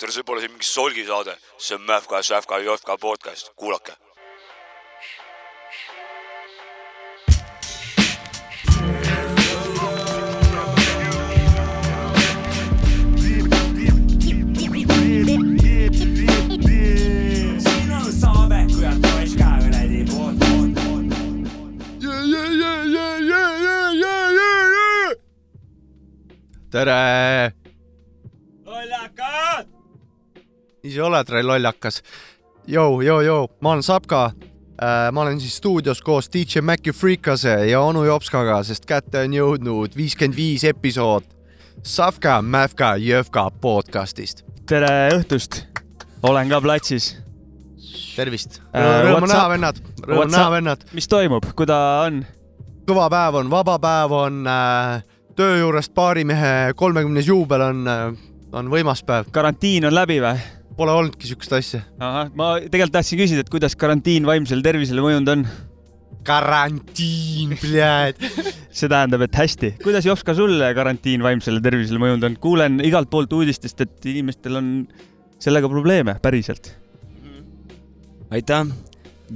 tere, see pole siin mingi solgisaade, see on Mähka, Sähka, Jofka podcast, kuulake. siin ise oled, Lollakas. Jou, jou, jou, ma olen Sapka äh,. ma olen siis stuudios koos DJ Maci Freekase ja onu Jopskaga, sest kätte on jõudnud viiskümmend viis episood Savka, Mävka, Jõvka podcastist. tere õhtust, olen ka platsis. tervist Äh, what's näha, vennad, What's näha, vennad. mis toimub, kuida on? kõva päev on, vaba päev on äh,, töö juurest baarimehe kolmekümnes juubel on äh,, on võimas päev. karantiin on läbi või? Pole olnudki siukest asja. ahah, ma tegelikult tahtsin küsida, et kuidas karantiin vaimsele tervisele mõjunud on. karantiin, pljääd. see tähendab, et hästi. kuidas Jops ka sulle karantiin vaimsele tervisele mõjunud on? kuulen igalt poolt uudistest, et inimestel on sellega probleeme päriselt. aitäh.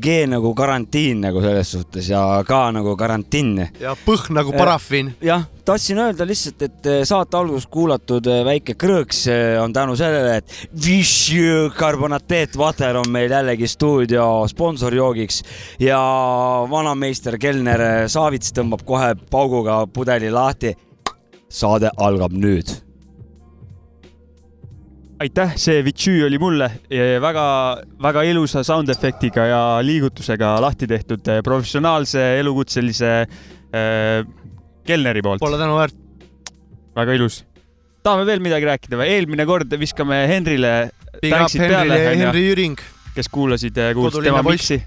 G nagu karantiin nagu selles suhtes ja K nagu karantiin. ja põh nagu parafiin. jah, tahtsin öelda lihtsalt, et eh, saate alguses kuulatud eh, väike krõõks on tänu sellele, et Vichy karbonateetvater on meil jällegi stuudio sponsorjoogiks ja vanameister kelner Saavits tõmbab kohe pauguga pudeli lahti. saade algab nüüd. aitäh, see Vichy oli mulle väga-väga ilusa sound efektiga ja liigutusega lahti tehtud eh, professionaalse elukutselise äh, kelneri poolt. Pole tänuväärt. väga ilus. tahame veel midagi rääkida või? eelmine kord viskame Henrile. Henri Jüring kes kuulasid, kuulsid tema miksi.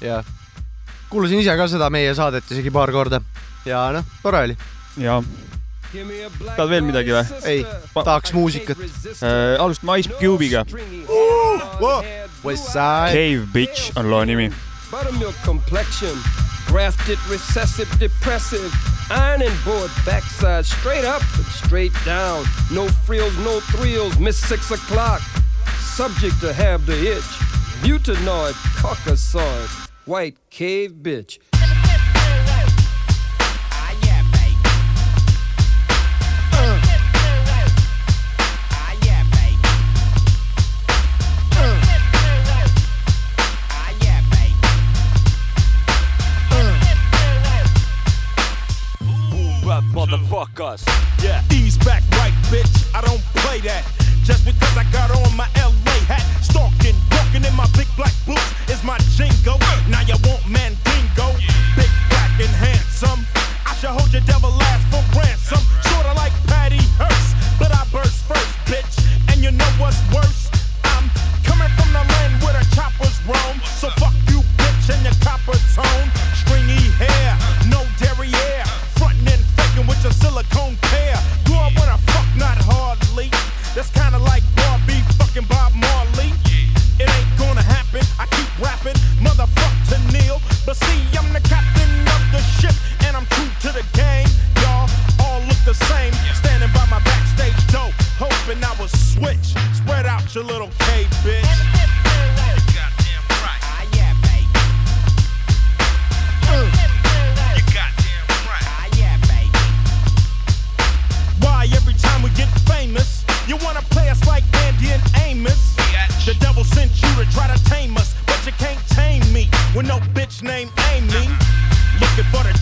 ja kuulasin ise ka seda meie saadet isegi paar korda ja noh, tore oli. ja tahad veel midagi või? ei, tahaks muusikat. äh, alustame Ice Cube'iga. Westside. Cave Bitch on loo nimi. buttermilk complexion, grafted, recessive, depressive, ironing board backside, straight up and straight down. No frills, no thrills, miss six o'clock. Subject to have the itch. Mutanoid, caucasoid, white cave bitch. Motherfuckers. Ease back right, bitch. I don't play that. Just because I got on my LA hat, stalking, walking in my big black boots is my jingo. Now you want Mandingo, big black and handsome. I should hold your devil ass for ransom, you wanna play us like Andy and Amos? The devil sent you to try to tame us, but you can't tame me with no bitch named Amy. Looking for the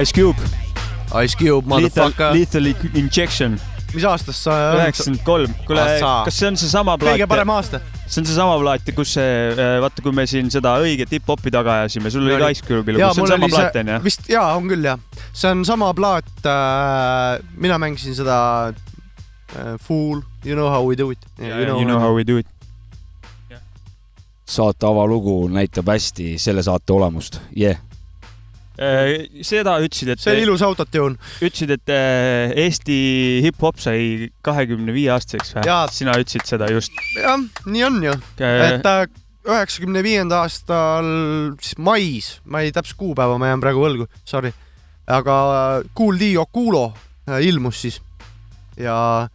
Ice Cube, Ice Cube, motherfucker. Lethal Injection, mis aastast sa üheksakümmend kolm. kuule kas see on seesama plaat kõige, parem aasta? see on seesama plaat, kus see, vaata, kui me siin seda õiget hip-hopi taga ajasime, sul oli ka Ice Cube'i lugu, see on sama plaat onju? vist jaa, on küll jah. see on sama plaat äh,. mina mängisin seda äh, Fool, You know how we do it. You know how we do it. saate avalugu näitab hästi selle saate olemust, yeah. Äh, seda ütlesid, et see oli ilus autotune. ütlesid, et äh, Eesti hip-hop sai kahekümne viie aastaseks või sina ütlesid seda just. jah, nii on ju, et äh, üheksakümne viienda aastal siis mais, ma ei täpset kuupäeva, ma jään praegu võlgu, sorry, aga äh, Kool Dio Kuulo äh, ilmus siis ja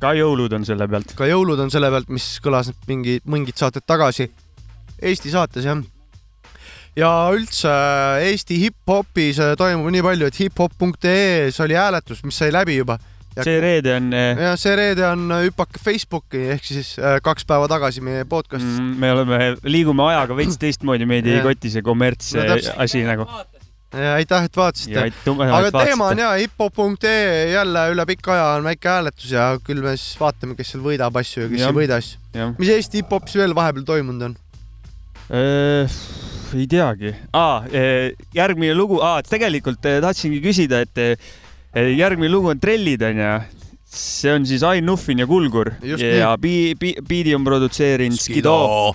ka jõulud on selle pealt. ka jõulud on selle pealt, mis kõlas mingi mingid saated tagasi Eesti saates jah. Ja üldse äh, Eesti hip-hopis äh, toimub nii palju, et hiphop.ee-s oli hääletus, mis sai läbi juba. see reede on, ja see reede on äh, hüpake Facebooki ehk siis äh, kaks päeva tagasi meie podcast'is mm.. me oleme, liigume ajaga veits teistmoodi, meid ei koti see kommerts No nagu. Ja aitäh, et vaatasite ja. aga teema on ja hiphop.ee jälle üle pika aja on väike hääletus ja küll me siis vaatame, kes seal võidab asju ja kes Jah. ei võida asju. mis Eesti hip-hopis veel vahepeal toimunud on? Ei teagi. aa, järgmine lugu, aa, tegelikult eh, tahtsingi küsida, et eh, järgmine lugu on Trellid onju. see on siis Ain Nuffin ja Kulgur Just ja bi-, bi-, biidi on produtseerinud Skido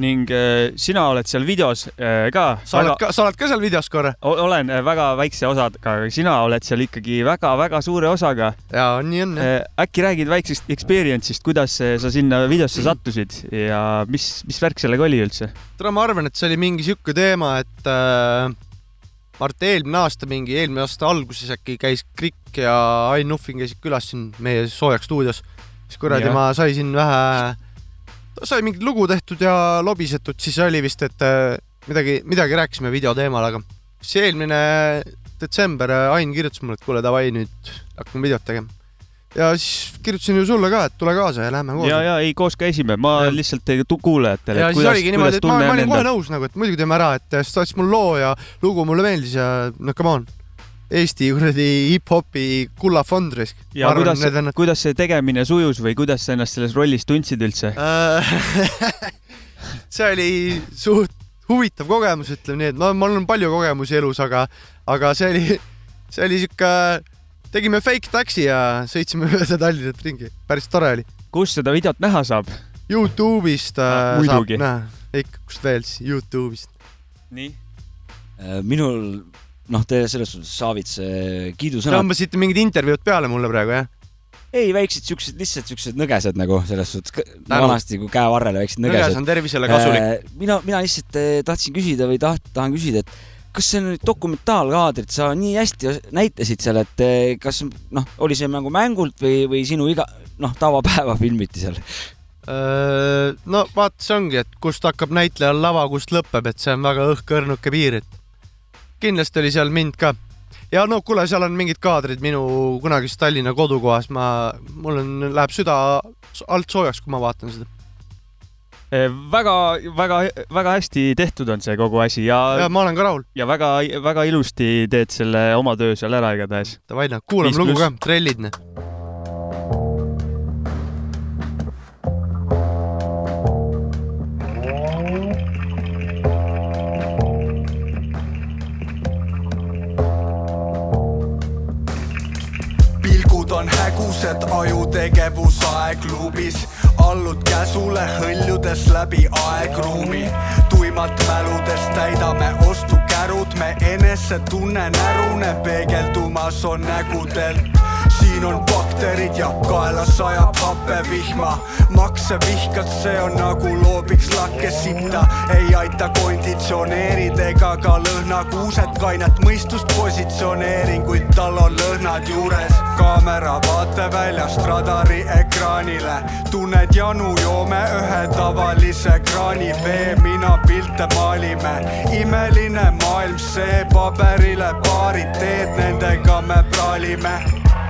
ning eh, sina oled seal videos eh, ka. sa oled ka, sa oled ka seal videos korra? olen eh, väga väikse osaga, aga sina oled seal ikkagi väga-väga suure osaga. jaa, nii on jah. äkki räägid väiksest experience'ist, kuidas sa sinna videosse sattusid ja mis, mis värk sellega oli üldse? tere, ma arvan, et see oli mingi sihuke teema, et äh, Mart eelmine aasta mingi, eelmine aasta alguses äkki käis Krikk ja Ain Nuffin käisid külas siin meie soojaks stuudios. siis kuradi ma sai siin vähe, sai mingit lugu tehtud ja lobisetud, siis oli vist, et äh, midagi, midagi rääkisime video teemal, aga siis eelmine detsember äh, Ain kirjutas mulle, et kuule davai nüüd hakkame videot tegema. ja siis kirjutasin ju sulle ka, et tule kaasa ja lähme koos. ja, ja ei koos käisime, ma Jah. lihtsalt kuulajatele, ja et siis kuidas, oligi niimoodi, kuidas et ma, ma olin kohe endal. nõus nagu, et muidugi teeme ära, et siis ta saatis mulle loo ja lugu mulle meeldis ja no come on. Eesti kuradi hip-hopi kullafond risk. ja kuidas, kuidas see tegemine sujus või kuidas sa ennast selles rollis tundsid üldse? see oli suht huvitav kogemus, ütleme nii, et no mul on palju kogemusi elus, aga, aga see oli, see oli sihuke, tegime fake taxi ja sõitsime mööda Tallinnat ringi, päris tore oli. kus seda videot näha saab? Youtube'ist äh, Ah, saab muidugi. näha, ikka, kust veel siis, Youtube'ist. nii. Äh, minul, noh, te selles suhtes Saavits äh, kiidusõnad. tõmbasite mingid intervjuud peale mulle praegu, jah? ei, väiksed siuksed, lihtsalt siuksed nõgesed nagu selles suhtes, vanasti kui käevarrele väiksed nõges nõgesed. on tervisele kasulik. mina, mina lihtsalt äh, tahtsin küsida või taht-, tahan küsida, et kas see on nüüd dokumentaalkaadrit, sa nii hästi näitasid seal, et äh, kas noh, oli see nagu mängult või, või sinu iga, noh, tavapäeva filmiti seal? No vaata, see ongi, et kust hakkab näitlejal lava, kust lõpeb, et see on väga õhkõrnuke piir, et kindlasti oli seal mind ka. ja no kuule, seal on mingid kaadrid minu kunagises Tallinna kodukohas, ma, mul on, läheb süda alt soojaks, kui ma vaatan seda. väga, väga, väga hästi tehtud on see kogu asi ja, ja ma olen ka rahul. ja väga, väga ilusti teed selle oma töö seal ära igatahes. Davai, noh, kuulame lugu ka, trellid, noh. On hägused, ajutegevus aegluubis, allud käsule hõljudes läbi aegruumi. tuimalt mäludes täidame ostukäru, närud me enesetunne närune peegeldumas on nägudelt siin on bakterid ja kaela sajab hapevihma makse vihkad, see on nagu loobiks lakke sitta. Ei aita konditsioneerid ega ka lõhnakuused. Kainet mõistust positsioneeringuid, tal on lõhnad juures. Kaamera vaateväljast radari ekraanile tunned janu, joome ühe tavalise kraani. Vee, mina pilte maalime. Imeline maailm, see paberile paarid teed, nendega me praalime.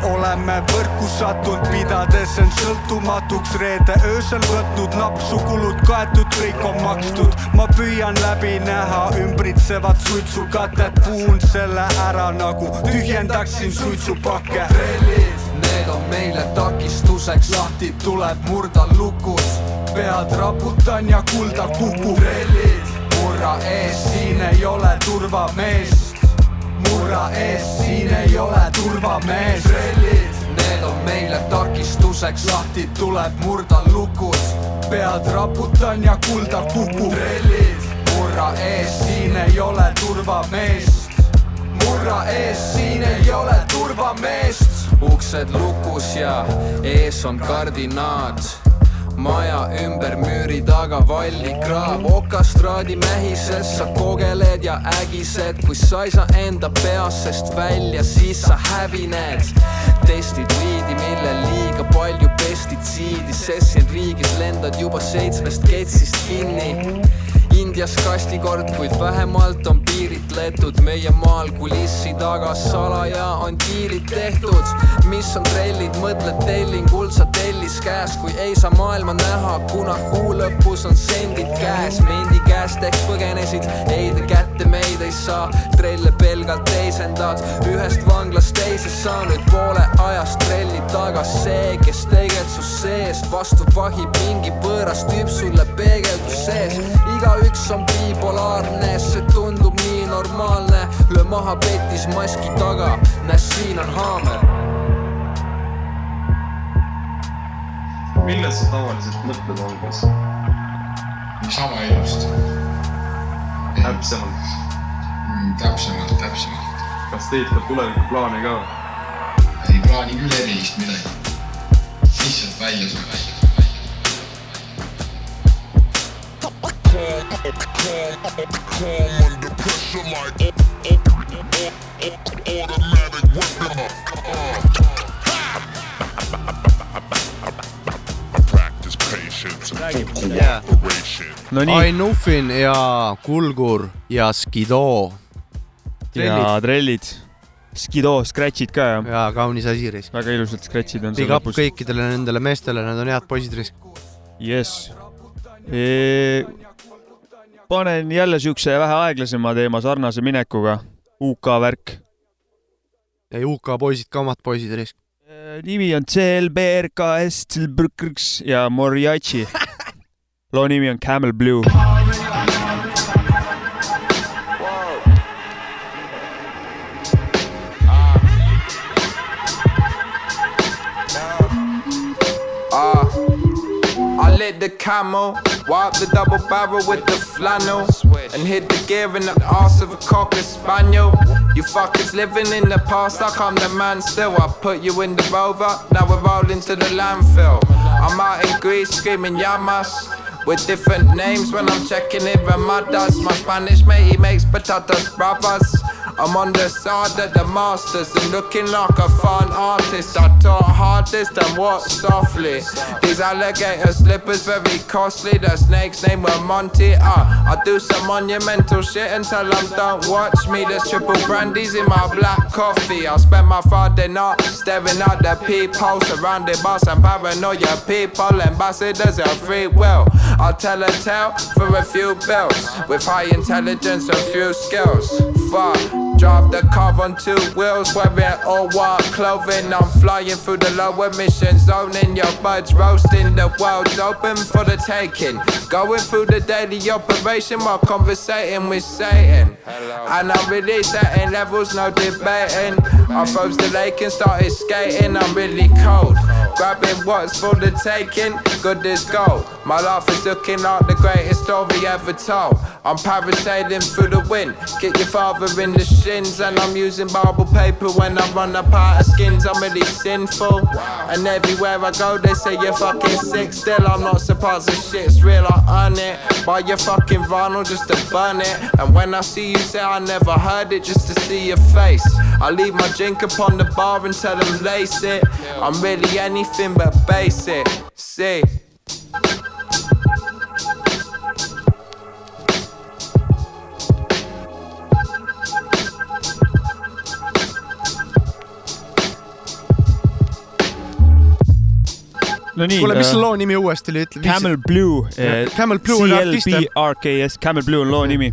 Oleme võrku sattunud, pidades end sõltumatuks. Reede öösel võtnud napsu, kulud kaetud, kõik on makstud. ma püüan läbi näha ümbritsevat suitsukatet, puhun selle ära nagu tühjendaksin suitsupakke. Need on meile takistuseks, lahti tuleb murda lukud, pead raputan ja kulda kukub. trellid, murra ees, siin ei ole turvameest murra ees, siin ei ole turvamees. trellid, need on meile takistuseks, lahti tuleb murda lukud, pead raputan ja kulda kukub. trellid, murra ees, siin ei ole turvameest. murra ees, siin ei ole turvameest. Uksed lukus ja ees on kardinaat maja ümber müüri taga vallikraab. Okastraadi mähises sa kogeled ja ägised, kui sa ei saa enda peast välja, siis sa hävined. testid liidi, millel liiga palju pestitsiidi, sest siin riigis lendad juba seitsmest ketsist kinni. Indias kastikord, kuid vähemalt on piiritletud meie maal kulissi taga salaja on diilid tehtud. mis on trellid, mõtled tellingul, sa tellis käes, kui ei saa maailma näha, kuna kuu lõpus on sendid käes. mendi käest ehk põgenesid, ei te kätte meid ei saa, trelle pelgalt teisendad, ühest vanglast teise saa. Nüüd poole ajast trelli taga see, kes tegelikult su seest vastu vahib mingi võõras tüüp sulle peegeldus sees, igaüks on bipolaarne, see tundub normaalne. löö maha petis maski taga, näe siin on haamer. millest sa tavaliselt mõtled algas? sama elust. täpsemalt mm,? täpsemalt, täpsemalt. kas teed ka tulevikuplaane ka? ei plaani küll erilist midagi. lihtsalt välja saab välja. calm under pressure like automatic weapon. Yeah. no nii, Ainufin ja Kulgur ja Skido ja trellid. Skido, scratch'id ka jah? ja kaunis asi reis. väga ilusad scratch'id on seal Big up lõpus. kõikidele nendele meestele, nad on head poisid reis. jess. Panen jälle siukse vähe aeglasema teema sarnase minekuga. UK värk. ei UK poisid ka omad poisid reis. nimi on CLBRKS ja Moriachi. loo nimi on Camel Blue. I lit the camo, wipe the double barrel with the flannel, and hit the gear in the arse of a cocker spaniel. You fuckers living in the past, like I'm the man still. I put you in the rover, now we're rolling to the landfill. I'm out in Greece screaming Yamas. With different names when I'm checking it, Ramadas. My Spanish mate, he makes patatas bravas. I'm on the side of the masters and looking like a fine artist. I taught hardest and walk softly. These alligator slippers very costly. The snake's name was Monty. Ah, I do some monumental shit until I'm don't watch me. There's triple brandies in my black coffee. I spend my Friday night staring at the peephole, surrounded by some paranoia people. Ambassadors of free will. I'll tell a tale for a few bills with high intelligence and few skills. Fuck. Drive the car on two wheels, wearing all white clothing. I'm flying through the low emission zone, your buds roasting. The world's open for the taking. Going through the daily operation while conversating with Satan. And I'm really setting levels, no debating. I froze the lake and started skating. I'm really cold. Grabbing what's for the taking, good as gold. My life is looking like the greatest story ever told. I'm parasailing through the wind. Get your father in the shins, and I'm using barbed paper when I run up out of skins. I'm really sinful, and everywhere I go, they say you're fucking sick. Still, I'm not surprised the shit's real. I earn it by your fucking vinyl just to burn it. And when I see you say I never heard it, just to see your face, I leave my drink upon the bar and tell them lace it. I'm really anything but basic. See. No nii. kuule, mis selle loo nimi uuesti oli, ütle. Camel Blue. Camel Blue on artist? CLBRKS, Camel Blue on loo nimi.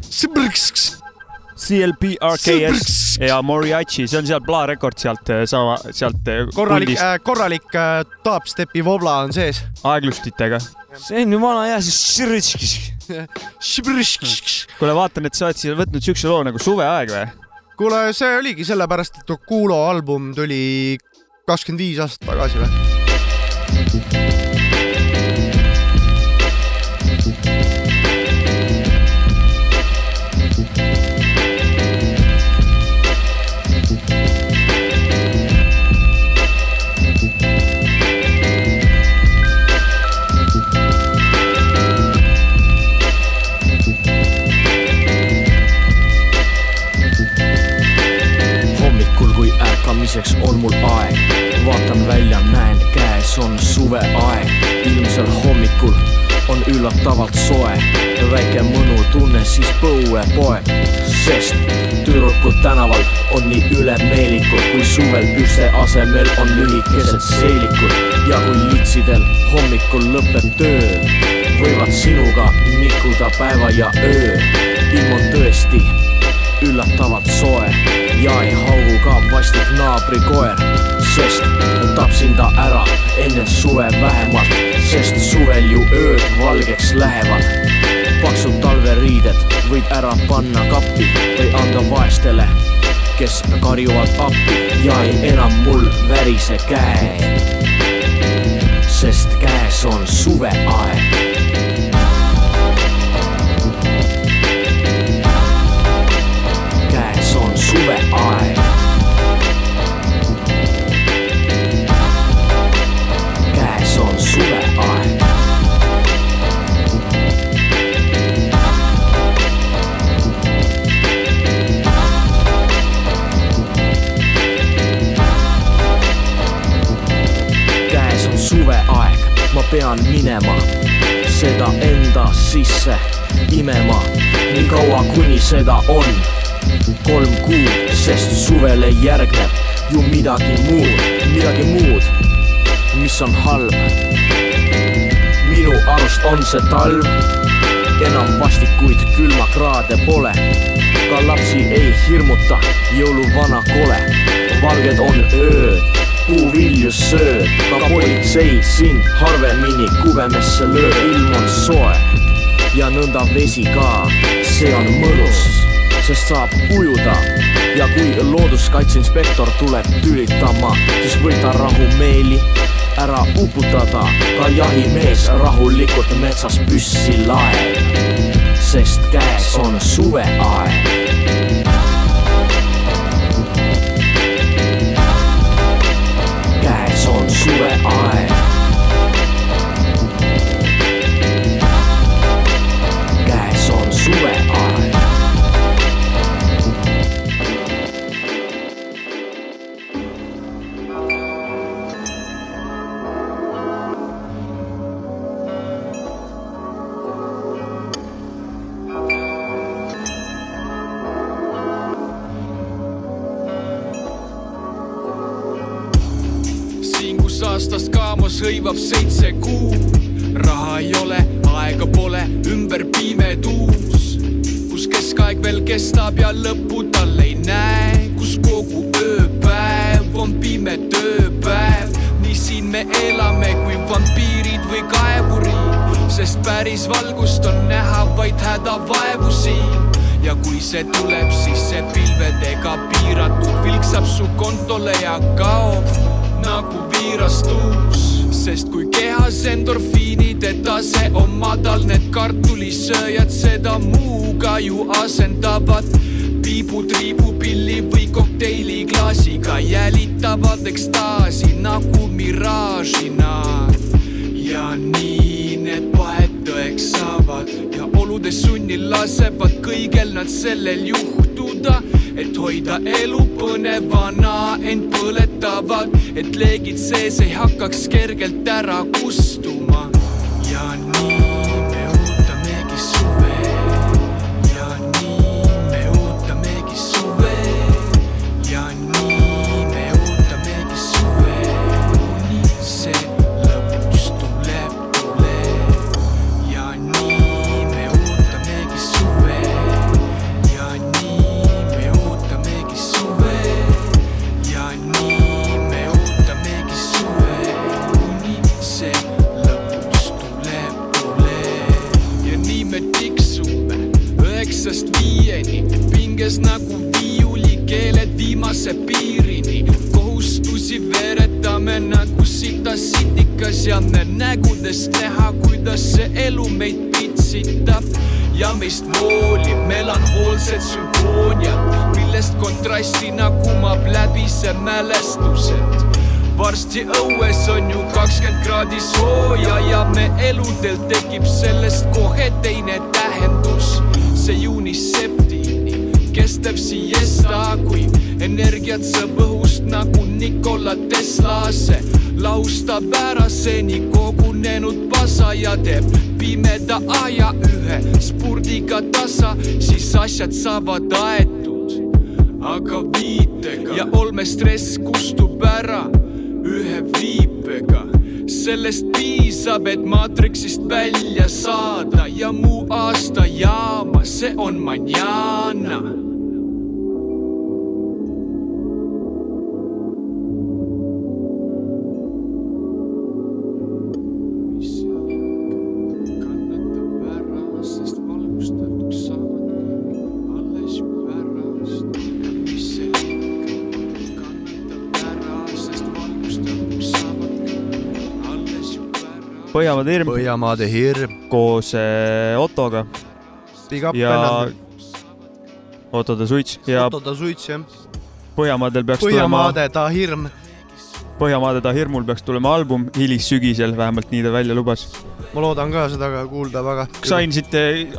CLBRKS ja Moriachi, see on sealt Bla Record sealt sama, sealt äh, korralik äh,, korralik äh, dubstepi vobla on sees. aeglustitega. see on ju vana hea, siis. kuule, vaatan, et sa oled siia võtnud siukse loo nagu Suveaeg või? kuule, see oligi sellepärast, et Okulo album tuli kakskümmend viis aastat tagasi või? Ärkamiseks on mul aeg, vaatan välja, näen, käes on suveaeg. ilmsel hommikul on üllatavalt soe, väike mõnutunne siis põue poeb, sest tüdrukud tänaval on nii ülemeelikud, kui suvel püste asemel on lühikesed seelikud. Ja kui litsidel hommikul lõpeb töö, võivad sinuga nikuda päeva ja öö. ilm on tõesti üllatavalt soe ja ei haugu ka vastik naabrikoer, sest tapsin ta ära enne suve vähemalt, sest suvel ju ööd valgeks lähevad. paksud talveriided võid ära panna kappi või anda vaestele, kes karjuvad appi ja ei enam mul värise käe. sest käes on suveaeg suveaeg. käes on suveaeg. käes on suveaeg, ma pean minema seda enda sisse imema, nii kaua kuni seda on kolm kuud, sest suvele järgneb ju midagi muud, midagi muud, mis on halb. minu arust on see talv, enam vastikuid külmakraade pole. ka lapsi ei hirmuta jõuluvana kole, valged on ööd, puuvilju sööd, ka politsei sind harvemini kubemesse lööb, ilm on soe ja nõnda vesi ka, see on mõnus sest saab ujuda ja kui looduskaitseinspektor tuleb tülitama, siis võta rahumeeli ära uputada, ka jahimees rahulikult metsas püssi laeb, sest käes on suveaeg. käes on suveaeg. Hõivab seitse kuu, raha ei ole, aega pole, ümber pimeduus, kus keskaeg veel kestab ja lõppu tal ei näe, kus kogu ööpäev on pime tööpäev, nii siin me elame kui vampiirid või kaevurid, sest päris valgust on näha vaid hädavaevu siin ja kui see tuleb, siis see pilvedega piiratud vilksab su kontole ja kaob nagu viirastus. Sest kui kehas endorfiinide tase on madal, need kartulisööjad seda muuga ju asendavad. piibu-triibu pilli või kokteiliklaasiga jälitavad ekstaasi nagu miraažina. ja nii need pahed tõeks saavad ja oludes sunnil lasevad kõigel nad sellel juhtuda, et hoida elu põnevana, end põletavad, et leegid sees ei hakkaks kergelt ära kustuma. Meist voolib melanhoolsed sümfooniad, millest kontrastina kumab läbi see mälestused varsti õues on ju kakskümmend kraadi sooja ja me eludel tekib sellest kohe teine tähendus. see juunist septini kestab siesta, kui energiat saab õhust nagu Nikola Tesla, see lahustab ära seni kogunenud pasa ja teeb pimeda aja ühe spurdiga tasa, siis asjad saavad aetud aga viitega ja olmestress kustub ära ühe viipega. sellest piisab, et maatriksist välja saada ja mu aastajaama, see on manjana. Põhjamaade hirm. Põhjamaade hirm. koos äh, Ottoga. Ja. Otto ta suits ja Otto ta suits jah. Põhjamaadel peaks Põhjamaade ta hirm. Põhjamaade ta hirmul peaks tulema album hilissügisel, vähemalt nii ta välja lubas. ma loodan ka seda ka kuulda väga. sain siit,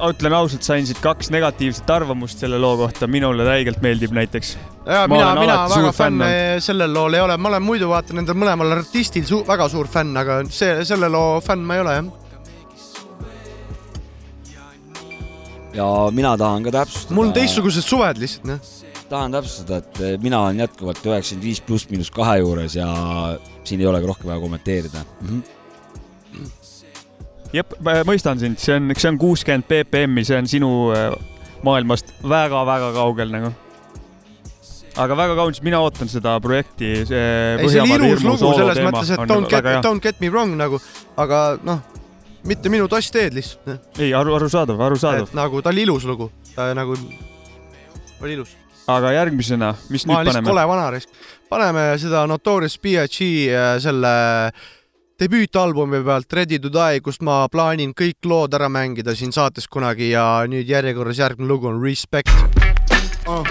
ütlen ausalt, sain siit kaks negatiivset arvamust selle loo kohta, minule räigelt meeldib näiteks. ja mina, mina väga fänn sellel lool ei ole, ma olen muidu vaata nendel mõlemal artistil su väga suur fänn, aga see, selle loo fänn ma ei ole jah. ja mina tahan ka täpsustada. mul on teistsugused suved lihtsalt noh. Tahan täpsustada, et eh, mina olen jätkuvalt üheksakümmend viis pluss miinus kahe juures ja siin ei olegi rohkem vaja kommenteerida mm. -hmm. jep, ma mõistan sind, see on, see on kuuskümmend BPM-i, see on sinu äh, maailmast väga-väga kaugel nagu. aga väga kaunis, mina ootan seda projekti. ei, see oli ilus lugu selles mõttes, et don't get, don't get me wrong nagu, aga noh, mitte minu tassteed lihtsalt. noh. ei, aru, arusaadav, arusaadav. nagu ta oli ilus lugu, ta nagu oli ilus. Aga järgmisena, mis ma nüüd paneme? kole vana risk. paneme seda Notorious B.I.G selle debüütalbumi pealt Ready to die, kust ma plaanin kõik lood ära mängida siin saates kunagi ja nüüd järjekorras järgmine lugu on Respect oh..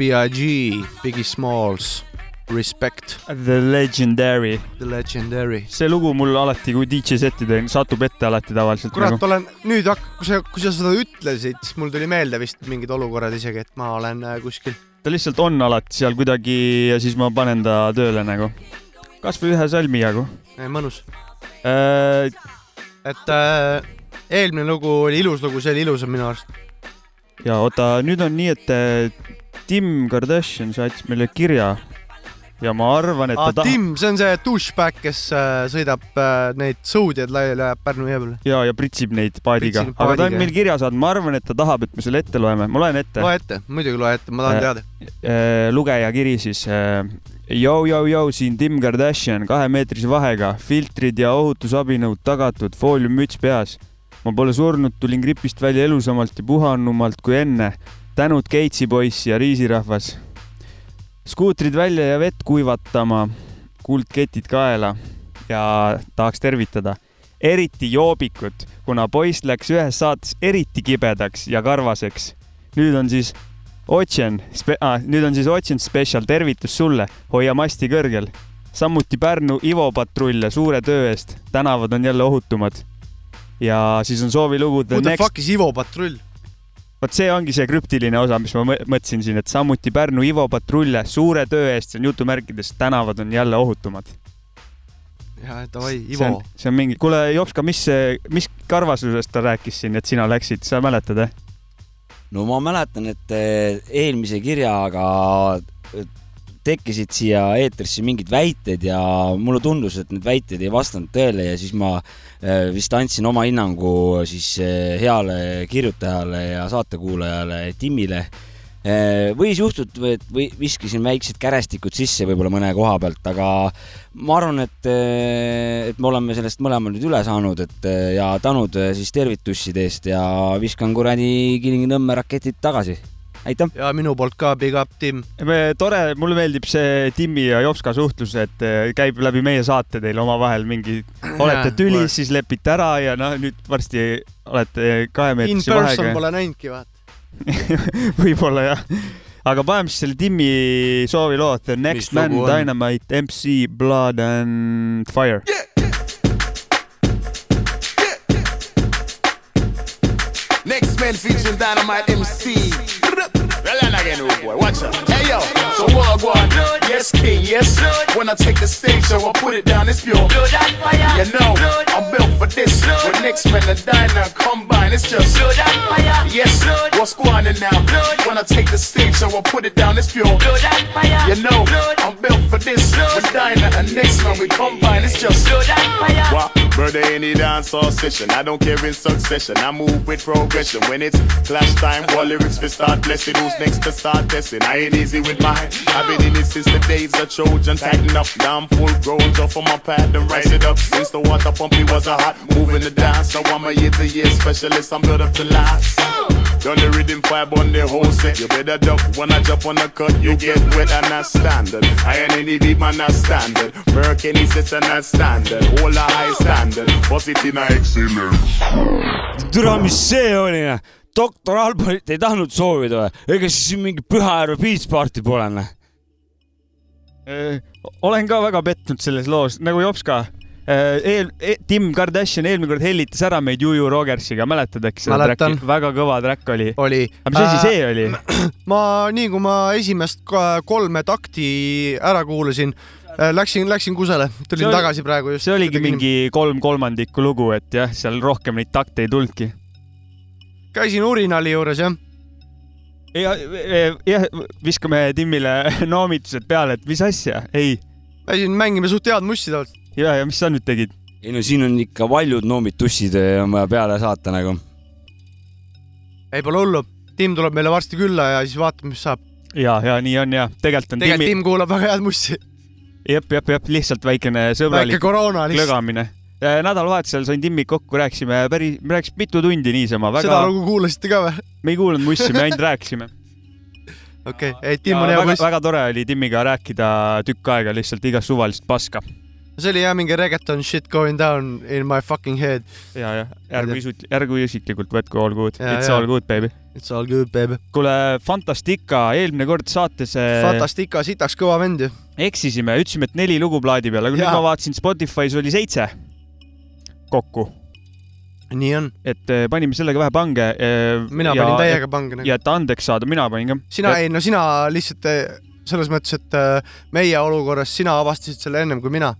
B.I.G, Biggie Smalls, Respect. The Legendary. The Legendary. see lugu mul alati, kui DJ seti teen, satub ette alati tavaliselt kurat, nagu. olen nüüd, kui sa, kui sa seda ütlesid, siis mul tuli meelde vist mingid olukorrad isegi, et ma olen äh, kuskil. ta lihtsalt on alati seal kuidagi ja siis ma panen ta tööle nagu. kasvõi ühe salmi jagu. mõnus. Äh, et äh, eelmine lugu oli ilus lugu, see oli ilusam minu arust. ja oota, nüüd on nii, et äh, Tim Kardashian saatis meile kirja ja ma arvan, et ta Ah, tahab Tim, see on see douchebag, kes äh, sõidab äh, neid sõudjaid laiali, ajab Pärnu jõe peale. ja, ja pritsib neid paadiga, aga ta on meil kirja saatnud, ma arvan, et ta tahab, et me selle ette loeme, ma loen ette. loe ette, muidugi loe ette, ma tahan teada. Äh, lugeja kiri siis. Jou-jou-jou, siin Tim Kardashian kahemeetrise vahega, filtrid ja ohutusabinõud tagatud, fooliummüts peas. ma pole surnud, tulin gripist välja elusamalt ja puhanumalt kui enne. Tänud Keitsi poiss ja riisirahvas. skuutrid välja ja vett kuivatama, kuldketid kaela ja tahaks tervitada eriti joobikut, kuna poiss läks ühes saates eriti kibedaks ja karvaseks. nüüd on siis Otsen, ah, nüüd on siis Otsen Special tervitus sulle, hoia masti kõrgel. samuti Pärnu Ivo patrulle suure töö eest, tänavad on jälle ohutumad. ja siis on soovilugu The Who the Next fuck is Ivo patrull? Vot see ongi see krüptiline osa, mis ma mõ- mõtlesin siin, et samuti Pärnu Ivo patrulle suure töö eest, see on jutumärkides, tänavad on jälle ohutumad. ja davai, Ivo see on mingi, kuule Jopska, mis, mis karvasusest ta rääkis siin, et sina läksid, sa mäletad jah? no ma mäletan, et eh, eelmise kirjaga eh, tekkisid siia eetrisse mingid väited ja mulle tundus, et need väited ei vastanud tõele ja siis ma eh, vist andsin oma hinnangu siis eh, heale kirjutajale ja saatekuulajale Timile. võis juhtuda, et või viskasin väiksed kärestikud sisse võib-olla mõne koha pealt, aga ma arvan, et, et me oleme sellest mõlemad nüüd üle saanud, et ja tänud siis tervitusside eest ja viskan kuradi Kilingi-Nõmme raketid tagasi. aitäh. ja minu poolt ka big up, Tim. tore, mulle meeldib see Timmi ja Jopska suhtlus, et eh, käib läbi meie saate teil omavahel mingi, olete tülis, siis lepite ära ja noh, nüüd varsti olete kahe In meetrise person vahega. pole näinudki, vaata. võib-olla jah. aga paneme siis selle Timmi sooviloo The Next Mis Man lugu on? Dynamite MC Blood and Fire. Next man featuring Dynamite MC. Then again, rude boy, watch out. Hey yo, so what go on? Yes, king, yes. When I take the stage, so I put it down, it's pure. You know, I'm built for this. When next man and Dyna combine, it's just. Yes, what's going on now? When I take the stage, so I put it down, it's pure. You know, I'm built for this. When Dyna and next man we combine, it's just. What? Murder any dance or session. I don't care in succession. I move with progression. When it's clash time, all lyrics we start blessing. Who's next to start testing? I ain't easy with mine. I've been in it since the days of Trojan. Tighten up, now I'm full grown. Jump on my pad and rise it up. Since the water pumpy was a hot, moving the dance. So I'm a year to year specialist. I'm built up to last. Done the rhythm five on the whole set. You better duck when I jump on the cut. You get wet and that's standard. I ain't any beat man that's standard. Merc any and that's standard. All a high standard. Positive excellence. türa, mis see oli? Doktor Alborit ei tahtnud soovida või? ega siis mingi Pühajärve Beach Party pole noh? olen ka väga pettunud selles loos, nagu Jops ka. eel-, Tim Kardashian eelmine kord hellitas ära meid Juju Rogersiga, mäletad äkki seda Mäletan. track'i? väga kõva track oli. oli. aga mis asi see oli? ma, nii kui ma esimest kolme takti ära kuulasin, läksin, läksin kusele, tulin oli- tagasi praegu just. see oligi mingi kolm kolmandikku lugu, et jah, seal rohkem neid takte ei tulnudki. Käisin urinali juures jah. ja, jah, viskame Timmile noomitused peale, et mis asja, ei. käisin mängima suht head mussi tavaliselt. ja, ja mis sa nüüd tegid? ei no siin on ikka paljud noomid tussid eh, on vaja peale saata nagu. ei, pole hullu. Tim tuleb meile varsti külla ja siis vaatame, mis saab. ja, ja nii on ja tegelikult on tegelikult Timmi, Tim kuulab väga head mussi. jep, jep, jep, lihtsalt väikene sõbralik väike koroona lihtsalt. klõgamine. Nädalavahetusel sain Timmiga kokku, rääkisime päris, me rääkisime mitu tundi niisama, seda väga, lugu kuulasite ka või? me ei kuulanud mussi, me ainult rääkisime. okei, ei Tim on hea väga, poiss. väga tore oli Timmiga rääkida tükk aega lihtsalt igast suvalist paska. see oli jah mingi reggaeton shit going down in my fucking head. ja, ja ärgu isut-, ärgu isiklikult võtku all good, Ja, it's ja. all good baby. It's all good baby. kuule, Fantastica eelmine kord saates äh, Fantastica sitaks kõva vend ju. eksisime, ütlesime, et neli lugu plaadi peal, aga nüüd Jaa. ma vaatasin Spotify's oli seitse kokku. nii on. et eh, panime sellega vähe pange. mina panin täiega pange nagu. ja et andeks saada, mina panin ka. sina, ei no sina lihtsalt eh, selles mõttes, et eh, meie olukorras sina avastasid selle ennem kui mina.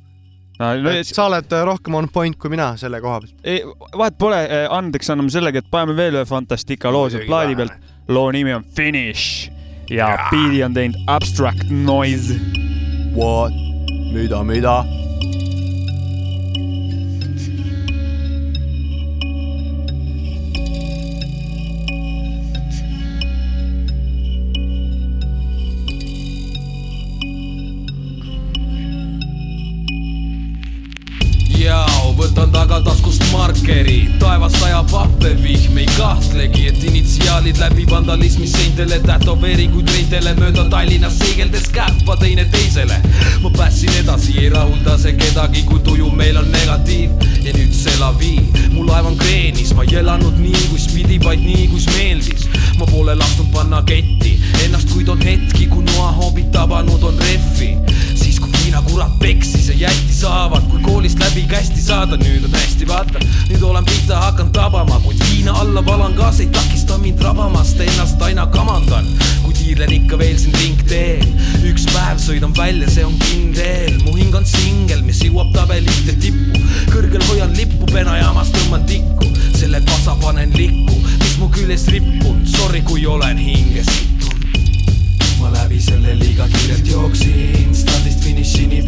No, sa oled eh, rohkem on point kui mina selle koha pealt. vahet pole, andeks anname sellega, et paneme veel ühe Fantastica loo sealt plaadi pealt. loo nimi on Finish ja biidi on teinud Abstract Noise. What? mida, mida? markeri, taevas sajab happevihm, ei kahtlegi, et initsiaalid läbi vandalismi seintele, tätoveeringuid reidele mööda Tallinnas seigeldes käppa teineteisele. ma päästsin edasi, ei rahulda see kedagi, kui tuju meil on negatiiv ja nüüd see lavi, mu laev on kreenis, ma ei elanud nii, kus pidi, vaid nii, kus meeldis. ma pole lasknud panna ketti ennast, kuid on hetki, kui noahoobid tabanud on rehvi, kui viina kurat peksis ja jätti saavad, kui koolist läbi kästi saada, nüüd on hästi, vaata, nüüd olen pihta hakanud tabama, kuid viina alla valan gaas ei takista mind rabamast, ennast aina kamandan, kui tiirlen ikka veel siin ringteel. üks päev sõidan välja, see on kindel, mu hing on singel, mis jõuab tabelite tippu, kõrgel hoian lippu, penajaamas tõmban tikku, selle kasa panen likku, mis mu küljes rippunud, sorry, kui olen hinge sittunud ma läbi selle liiga kiirelt jooksin, stardist finišini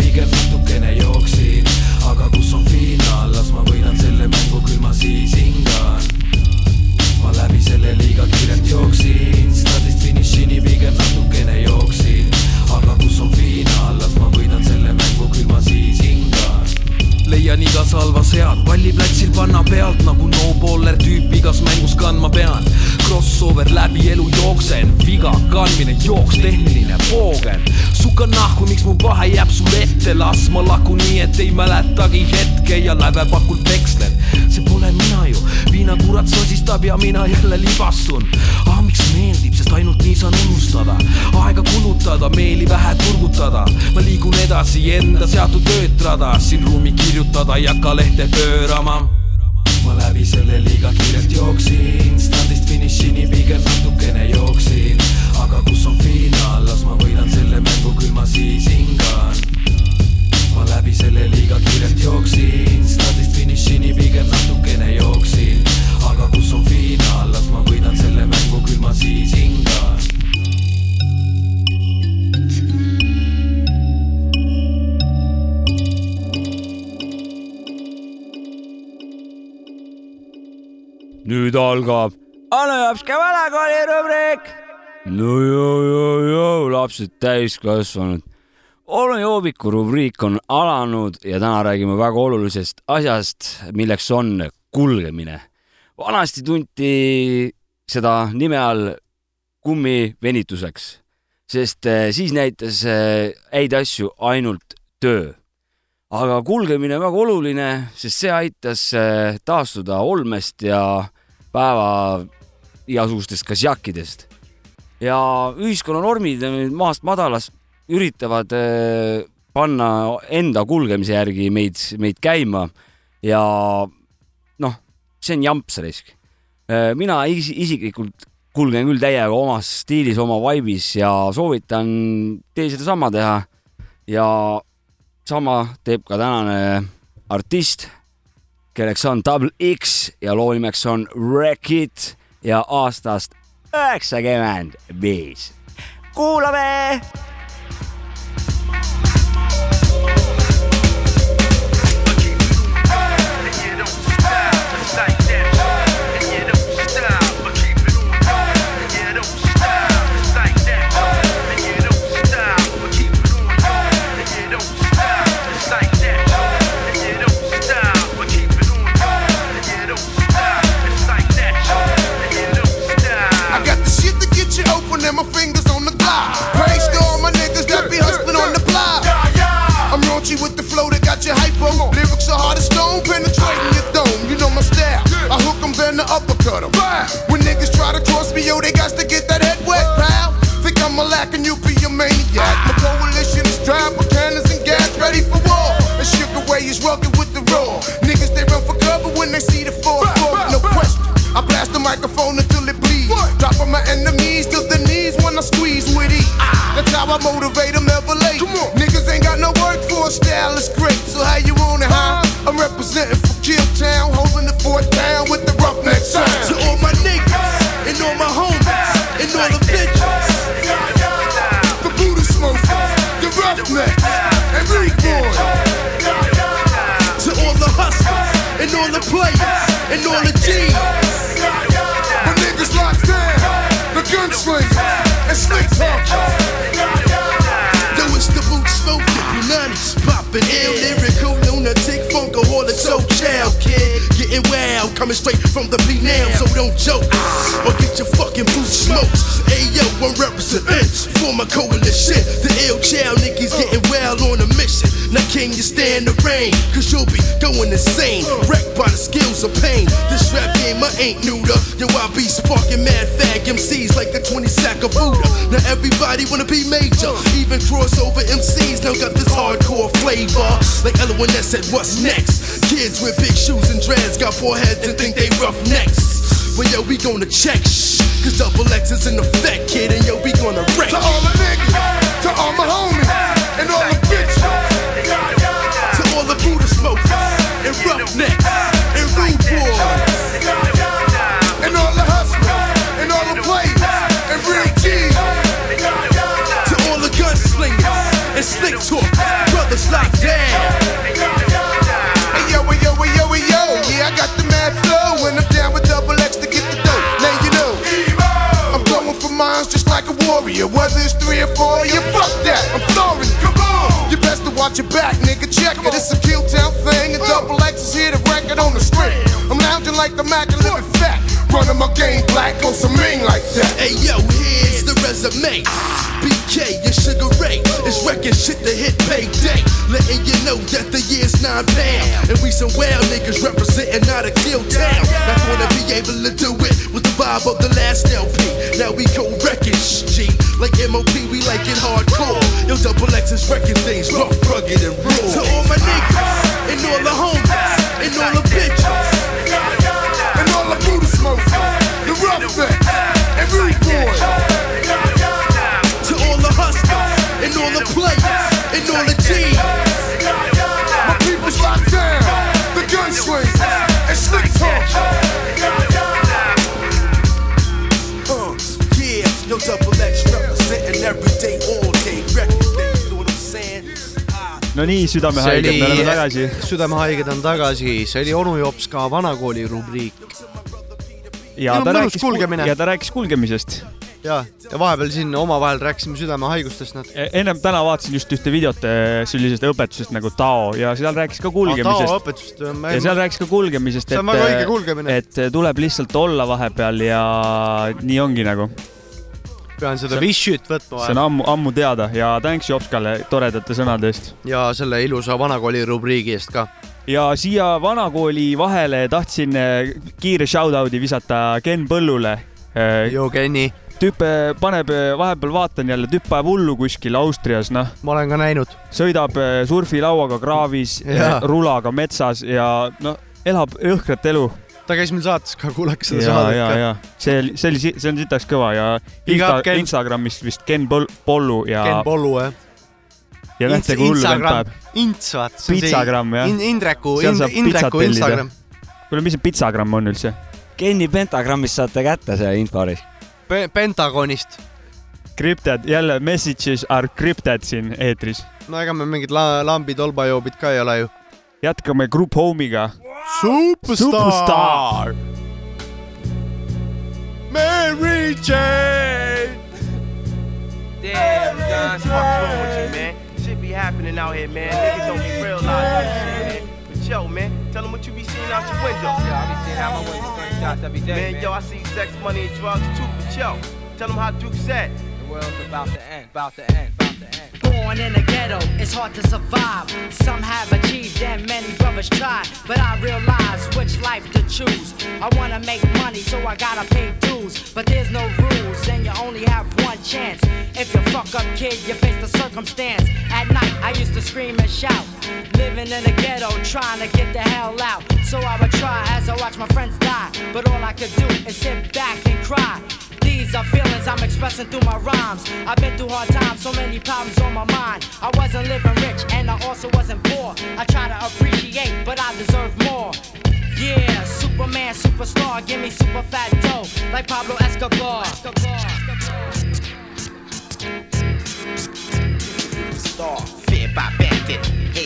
ja mina jälle libastun. ah, miks meeldib, sest ainult nii saan unustada, aega kulutada, meeli vähe turgutada. ma liigun edasi enda seatud öötrada, siin ruumi kirjutada ei hakka lehte pöörama ma läbi selle liiga kiirelt jooksin, standist finišini pigem natukene jooksin, aga kus on finaal, las ma võidan selle mängu, küll ma siis hingan. ma läbi selle liiga kiirelt jooksin, standist finišini pigem natukene jooksin. Nüüd algab Anu Jopska vanakooli rubriik. no joo, joo, joo, lapsed täiskasvanud. onu joobiku rubriik on alanud ja täna räägime väga olulisest asjast, milleks on kulgemine. vanasti tunti seda nime all kummivenituseks, sest eh, siis näitas eh, häid asju ainult töö aga kulgemine on väga oluline, sest see aitas äh, taastuda olmest ja päeva igasugustest kasjakkidest. ja ühiskonnanormid maast madalast üritavad äh, panna enda kulgemise järgi meid, meid käima ja noh, see on jamps risk. mina is isiklikult kulgen küll täiega omas stiilis, oma vaibis ja soovitan teil sedasama teha ja sama teeb ka tänane artist, kelleks on Double X ja loo nimeks on Wreck It ja aastast üheksakümmend viis. kuulame. That got you hypo. Lyrics are hard as stone, penetrating your dome. You know my style. I hook 'em, then the uppercut 'em. When niggas try to cross me, yo, they got to get that head wet, pal. Think I'm a lack and you be a maniac. My coalition is dry with cannons and gas ready for war. And Sugar Way is rugged with the raw. Niggas, they run for cover when they see the four. four No question. I blast the microphone until it bleeds. Drop on my enemies to the knees when I squeeze with ease. That's how I motivate them never late. Niggas ain't got no a style, it's great. So how you want it, huh? I'm representing for Kill Town, holding the fort down with the roughneck sound. To all my niggas and all my homies and all the bitches. The Buddha smokers, the roughnecks, and Reed boys. To all the hustlers and all the players and all the G's. My niggas locked down, the gunslingers and slick talkers. Popping ill, lyrical, lunatic, funkaholic, so child kid. Getting wild, coming straight from the P now, so don't joke or get your fucking boots smoked. Hey yo, I'm representing for my coalition. The ill child niggas getting wild on a mission. Now can you stand the rain? Cause you'll be going insane, wrecked by the skills of pain. This rap game I ain't new to. Yo, I be sparking mad fag MCs like the 20 sack of Buddha. Now everybody wanna be major, even crossover MCs now got this hardcore flavor. Like L1S said, what's next? Kids with big shoes and dreads got foreheads and think they rough necks. Well, yo, we gonna check, shh, cause double X is in effect, kid, and yo, we gonna wreck. To all the niggas, to all my homies, and all Buddha smokers, and roughnecks, and rude boys, and all the hustlers, and all the players, and real G's, to all the gunslingers, and slick talk, brothers locked down. Hey yo, hey yo, hey yo, hey yo, yeah, I got the mad flow, and I'm down with double X to get the dough. Now you know, I'm going for mines just like a warrior. Whether it's three or four, you fuck that. I'm sorry. Watch your back, nigga. Check it. It's a kill town thing, and double X is here to wreck it on the street. I'm lounging like the Mac and living fat. Running my game black on some mean like that. Hey yo, here's the resume. BK, your sugar ray is wrecking shit to hit payday. Letting you know that the year's nine pound. And we some wild niggas representing out of kill town. Not gonna be able to do it with the vibe of the last LP. Now we go wrecking G. Like MOP, we like it hardcore. Yo, double X is wrecking things rough, rugged, and raw. To all my niggas, and all the homies, and all the bitches, and all the Buddha smokers, the roughnecks, and rude boys. To all the hustlers, and all the players, and all the G's. No nii, südamehaiged, me oleme tagasi. südamehaiged on tagasi, see oli onu Jops ka vanakooli rubriik. ja ta rääkis ja ta rääkis kulgemisest. ja, ja vahepeal siin omavahel rääkisime südamehaigustest natuke. ennem täna vaatasin just ühte videot eh, sellisest õpetusest nagu Tao ja seal rääkis ka kulgemisest Tao õpetust, ja seal rääkis ka kulgemisest, õige kulgemine. et tuleb lihtsalt olla vahepeal ja nii ongi nagu. Pean seda vishit võtma see on ammu, ammu teada ja thanks Jopskale toredate sõnade eest. ja selle ilusa vanakooli rubriigi eest ka. ja siia vanakooli vahele tahtsin eh, kiire shout-out'i visata Ken Põllule. joo, Kenni. tüüp paneb, vahepeal vaatan jälle, tüüp ajab hullu kuskil Austrias, noh. ma olen ka näinud. sõidab surfilauaga kraavis, rulaga metsas ja noh, elab jõhkrat elu ta käis meil saates ka, kuulake seda ja, saadet ja, ka. ja see oli, see oli, see on sitaks kõva ja Insta. Instagramist vist Ken Pol- Pollu ja. Ken Pollu jah. ja näete, kui hullu vend paneb. Ints, vaata. Pitsagramm jah. Indreku, Indreku Instagram.. kuule, mis see pitsagramm on üldse? Kenny Pentagrammist saate kätte see infori. Pentagonist. Crypted, jälle messages are crypted siin eetris. no ega me mingid la-, lambid, olbajoobid ka ei ole ju. Jätkame Group Home'iga. Superstar. Mary Jane. Damn, Don, what's wrong with you, man? Shit be happening out here, man. Niggas don't be realizing that shit, man. But yo, man, tell them what you be seeing out your window. Yo, I be seeing out my window gunshots every day, man. yo, I see sex, money, and drugs too. But yo, tell them how Duke said. The world's about to end, about to end, about to end. Born in the ghetto, it's hard to survive. Some have achieved and many brothers try. But I realize which life to choose. I wanna make money, so I gotta pay dues. But there's no rules, and you only have one chance. If you fuck up, kid, you face the circumstance. At night, I used to scream and shout. Living in the ghetto, trying to get the hell out. So I would try as I watch my friends die. But all I could do is sit back and cry. These are feelings I'm expressing through my rhymes. I've been through hard times, so many problems on my mind. I wasn't living rich and I also wasn't poor. I try to appreciate, but I deserve more. Yeah, Superman, superstar, give me super fat dough like Pablo Escobar. Star, by bandits,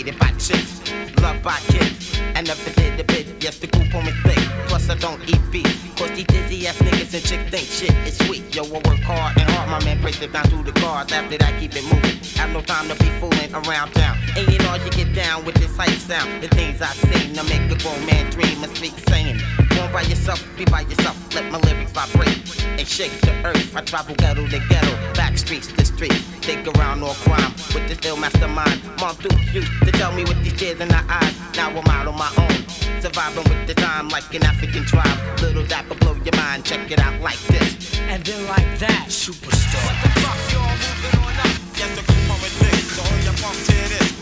hated by chicks, loved by kids. I never did a bit, yes, the group on me thick. Plus, I don't eat beef. Cause these dizzy ass niggas and chicks think shit is sweet. Yo, I work hard and hard, my man breaks it down through the cards. After that, keep it moving. Have no time to be fooling around town. And you know, you get down with this hype sound. The things I sing to make a grown man dream and speak saying. Born by yourself, be by yourself. Let my lyrics vibrate and shake the earth. I travel ghetto to ghetto, back streets to street. Think around all crime with this ill mastermind. Mom Duke used to tell me with these tears in her eyes. Now I'm out on my own. Surviving with the time like an African tribe. Little dapper blow your mind. Check it out like this. And then like that, superstar. What the fuck, y'all moving on up? Yes, the group on with this. So hold your pump to this.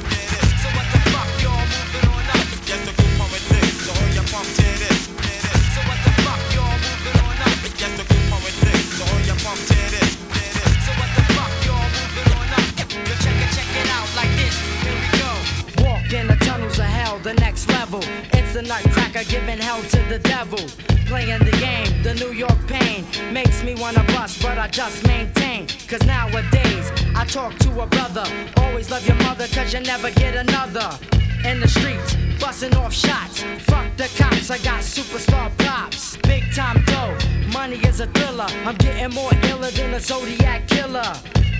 The next level. It's the nutcracker giving hell to the devil. Playing the game, the New York pain makes me wanna bust, but I just maintain. Cause nowadays, I talk to a brother. Always love your mother, cause you never get another. In the streets, busting off shots. Fuck the cops, I got superstar props. Big time dough, money is a thriller. I'm getting more iller than a Zodiac killer.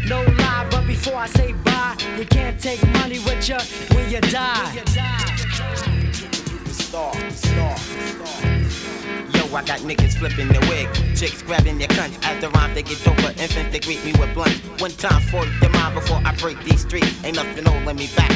No lie, but before I say bye, you can't take money with you when you die. I got niggas flipping their wig, chicks grabbing their cunts. As the rhyme they get over, infants they greet me with blunts. One time for your mind before I break these streets. Ain't nothing holding me back.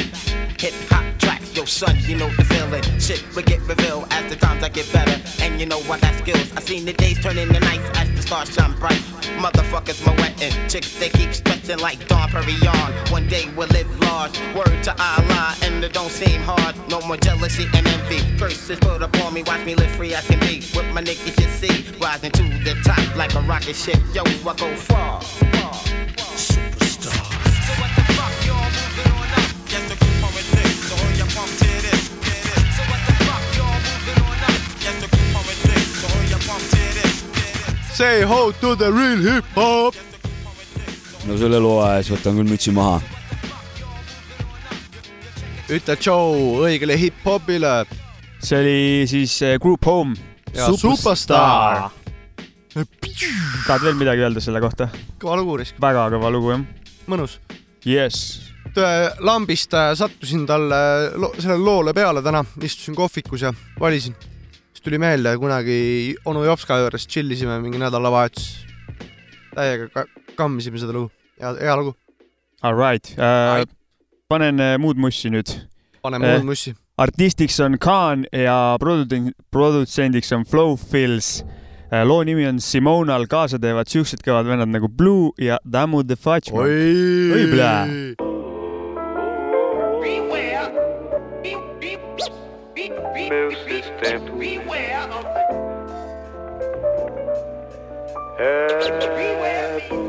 Hip hop tracks, yo son, you know the feeling. Shit will get revealed as the times I get better. And you know I got skills. I seen the days turn into nights as the stars shine bright. Motherfuckers my wetting, chicks they keep stretching like Dawn Perignon. One day we'll live large. Word to Allah, and it don't seem hard. No more jealousy and envy. Curses put upon me, watch me live free as can be. With my niggas you see, rising to the top like a rocket ship. Yo, I go far. far. Superstar. So what the fuck y'all moving on up? Yes, the group on with this, so hold your pump to this. So what the fuck y'all moving on up? Yes, the group on with this, so hold your pump to this. Say ho to the real hip-hop. no selle loo ajal siis võtan küll mütsi maha. ütle tšau õigele hip-hopile. see oli siis eh, Group Home. Ja Superstar. tahad veel midagi öelda selle kohta? kõva lugu, risk, väga kõva lugu jah. mõnus. Jess, lambist äh, sattusin talle lo sellele loole peale täna, istusin kohvikus ja valisin. siis tuli meelde kunagi onu Jopska juures chill isime mingi nädalavahetus. täiega ka kammisime seda lugu, hea, hea lugu. alright äh,. panen äh, muud mussi nüüd. Pane muud mussi.. Artistiks on Khan ja produtsendiks on Flow Fills. loo nimi on Simonal, kaasa teevad siuksed kõvad vennad nagu Blue ja Dammu the Fudge. oi plää. Tell him I can't call it,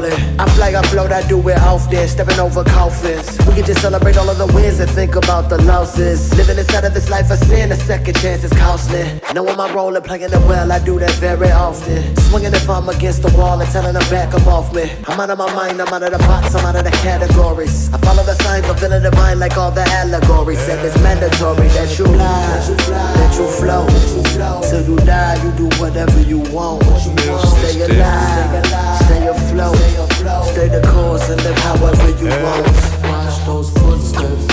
falling. I flag, I float, I do it often, stepping over coffins. We can just celebrate all of the wins and think about the losses. Living inside of this life of sin, a second chance is costly. Knowing my role and playing it well, I do that very often. Swinging if I'm against the wall and telling them back up off me. I'm out of my mind, I'm out of the box, I'm out of the categories. I follow the signs, I'm feeling divine like all the allegories. And it's mandatory that you lie, that you flow. Till you die, you do whatever you want. Stay alive, stay afloat, stay the course and live however you want. Watch those footsteps.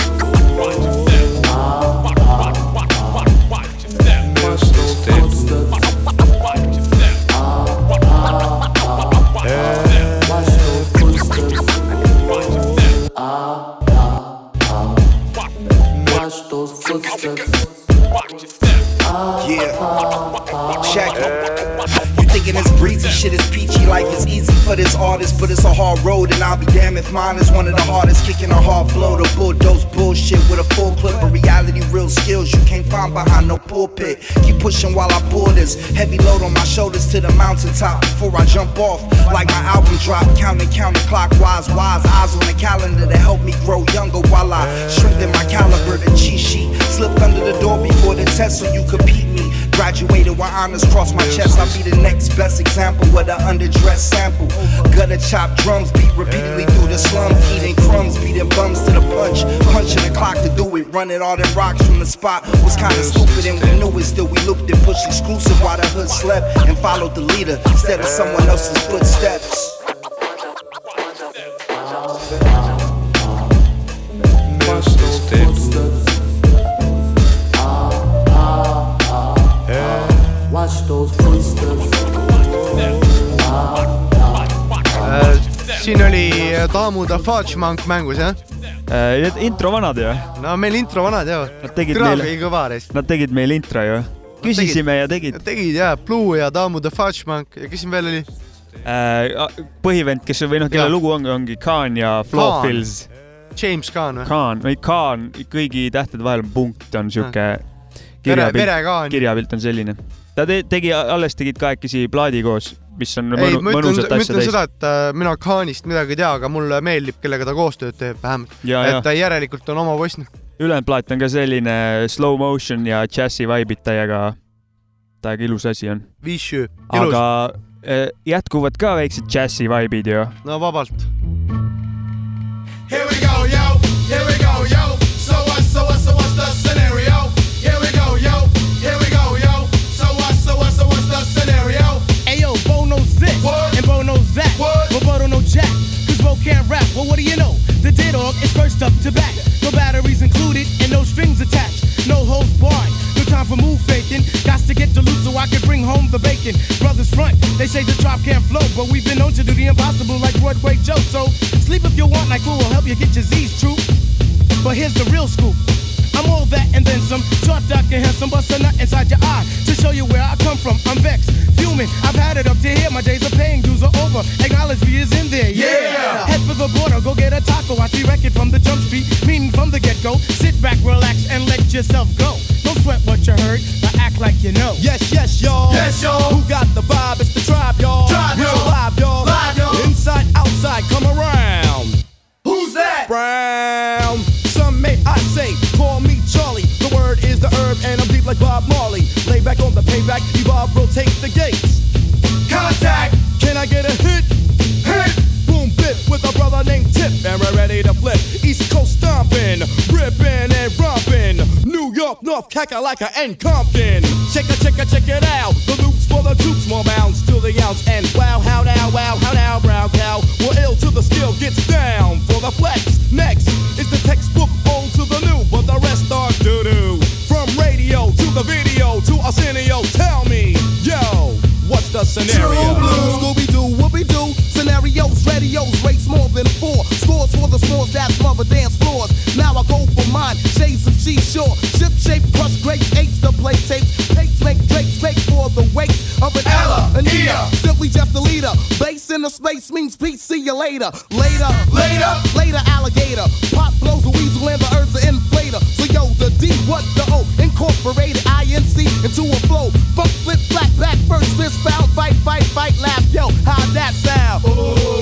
Shit is peachy, life is easy for this artist, but it's a hard road, and I'll be damned if mine is one of the hardest. Kicking a hard flow to bulldoze bullshit with a full clip of reality, real skills you can't find behind no pulpit. Keep pushing while I pull this heavy load on my shoulders to the mountaintop before I jump off. Like my album drop, counting, counting clockwise, wise eyes on the calendar to help me grow younger while I strengthen my caliber. The cheat sheet slipped under the door before the test, so you me. Graduated with honors cross my chest. I'll be the next best example of the underdressed sample. Gutter chop drums beat repeatedly through the slums, eating crumbs, beating bums to the punch, punching the clock to do it, running all them rocks from the spot was kinda stupid and we knew it. Still we looked and pushed exclusive while the hood slept and followed the leader instead of someone else's footsteps. Siin oli Tamu the Fudge Monk mängus jah? Need intro vanad ju. no meil intro vanad ju. Nad tegid Krav meile oli kõva reis. Nad tegid meil intro ju. küsisime ja tegid. tegid jaa, Blue ja Tamu the Fudge Monk ja kes siin veel oli? põhivend, kes või noh, kelle Jaa. lugu ongi, ongi Khan ja Flo Khan. Fills. James Khan või? Khan, või Khan, kõigi tähtede vahel on punkt, on siuke kirjapilt kirjapilt on selline. Ta te, tegi, alles tegid kahekesi plaadi koos, mis on ei, mõnu, ma ütlen, mõnusat ma asja ütlen täis seda, et äh, mina Khanist midagi ei tea, aga mulle meeldib, kellega ta koostööd teeb vähemalt. Et ta järelikult on oma poiss. ülejäänud plaat on ka selline slow motion ja džässi vibe'id täiega, täiega ilus asi on. Aga eh, jätkuvad ka väiksed džässi vibe'id ju. no vabalt. Here we go, yo. Here we go, yo. So what? So what? So what's the can't rap. Well, what do you know? The dead dog is first up to back. No batteries included and no strings attached. No holds barred. No time for move faking. Got to get loose so I can bring home the bacon. Brothers front, they say the drop can't flow, but we've been known to do the impossible like Broadway Joe. So sleep if you want, like we will help you get your Z's true. But here's the real scoop. I'm all that and then handsome, short, dark, and handsome, bust a nut inside your eye to show you where I come from. I'm vexed, fuming. I've had it up to here. My days of paying dues are over. Acknowledge me is in there. Yeah. Head for the border, go get a taco. Watch me wreck it from the jump street, meaning from the get go. Sit back, relax, and let yourself go. Don't sweat what you heard, but act like you know. Yes, yes, y'all. Yes, y'all. Who got the vibe? It's the tribe, y'all. Tribe, y'all. live, y'all. Live, y'all. Inside, outside, come around. Who's that? Brown. Some may I say, call me Charlie. The word is the herb, and I'm deep like Bob Marley. Rotate the gates. Contact. Can I get a hit? Hit. Boom, bit with a brother named Tip, and we're ready to flip. East Coast stomping, ripping and romping. New York, North, Kakalaka, and Compton. Check it, check it, check it out. The loops for the troops, more bounds to the ounce. And wow, how now, wow, how now, brown cow. We're ill till the skill gets down for the flex. Next is the textbook old to the new, but the rest are doo doo. From radio to the video to Arsenio, tell me, yo, what's the scenario? Scooby Doo, Whoopi Doo. Scenarios, radios, rates more than four. Scores for the smalls that smother dance floors. Now I go for mine, shades of seashore. Ship shape, crust grapes, eights to play tapes. Takes make drakes, make for the wakes of an Ella, an Ea. Simply just a leader. Base in the space means peace, see you later. Later, later, later, alligator. Pop blows a weasel and the earth's an inflator. So yo, the D, what the O? Incorporated INC into a flow. Funk, flip, flat, back, first, fist, foul, fight, fight, fight, laugh. Yo, how'd that sound?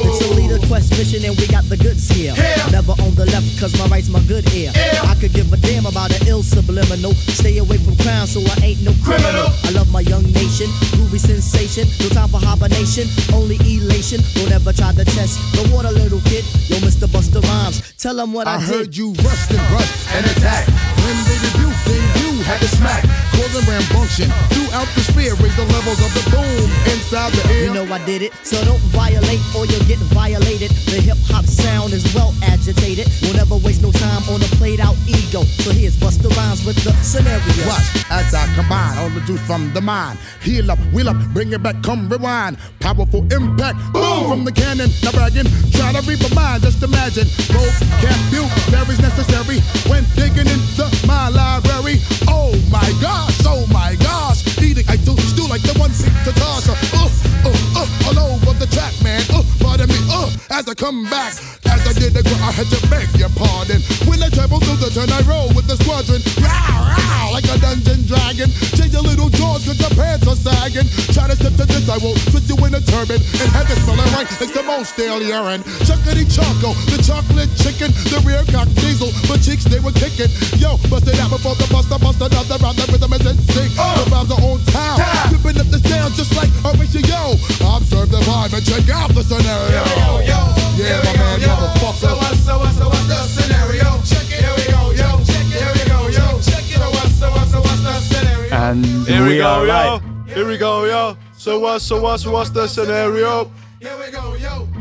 It's a leader quest mission and we got the goods here. Never on the left cause my right's my good ear. I could give a damn about an ill subliminal. Stay away from crime so I ain't no criminal. I love my young nation, groovy sensation. No time for hibernation, only elation. Don't ever try to test the water, little kid. Yo, Mr. Buster Rhymes, tell them what I, I did. heard you rust and rush and attack. When they then you had to smack. Causing rambunction throughout the sphere. Raise the levels of the boom inside the air. You know I did it, so don't violate or you'll get violated. The hip hop sound is well agitated. We'll never waste no time on a played out ego. So here's Buster Rhymes with the scenario. Watch as I combine all the juice from the mind. Heal up, wheel up, bring it back, come rewind. Powerful impact, boom from the cannon. Now bragging, try to reap a mind. Just imagine, vocabulary is necessary when digging into my library. Oh my gosh, oh my gosh, eating I do stew like the one big Tatasha. Uh, uh, uh, all over the track, man. Uh, pardon me, uh, as I come back. As I did the gr- I had to beg your pardon. When I travel through the turn, I roll with the squadron. Row, row, like a dungeon dragon. Change your little jaws cause your pants are sagging. Try to step to this, I will twist you in a turban. And have it smelling right like the most stale urine. Chuckity choco, the chocolate chicken, the rear cock diesel. But cheeks they were kicking. Yo, bust it out before the buster, bust another round. The rhythm is in sync. The vibes are on town. Ripping up the sound just like Horatio. Observe the vibe and check out the scenario. Yeah, my man, motherfucker. So what, so what, so what's the scenario? Check it. Here we go, yo. Check it. Here we go, yo. Check it. So what, so what, so what's the scenario? And Here we, we go, are yo. live. Here we go, yo. So what, so what, so what's the scenario?